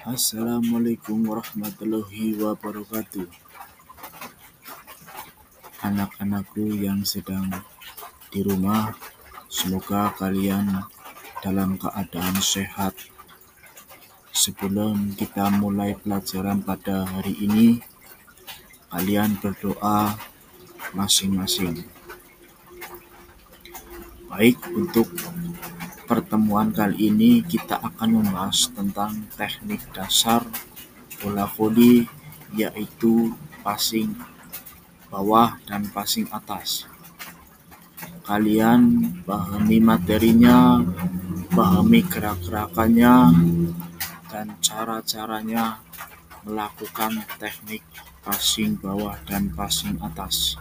Assalamualaikum warahmatullahi wabarakatuh. Anak-anakku yang sedang di rumah, semoga kalian dalam keadaan sehat. Sebelum kita mulai pelajaran pada hari ini, kalian berdoa masing-masing. Baik, untuk pertemuan kali ini kita akan membahas tentang teknik dasar bola voli yaitu passing bawah dan passing atas. Kalian pahami materinya, pahami gerak-gerakannya, dan cara-caranya melakukan teknik passing bawah dan passing atas.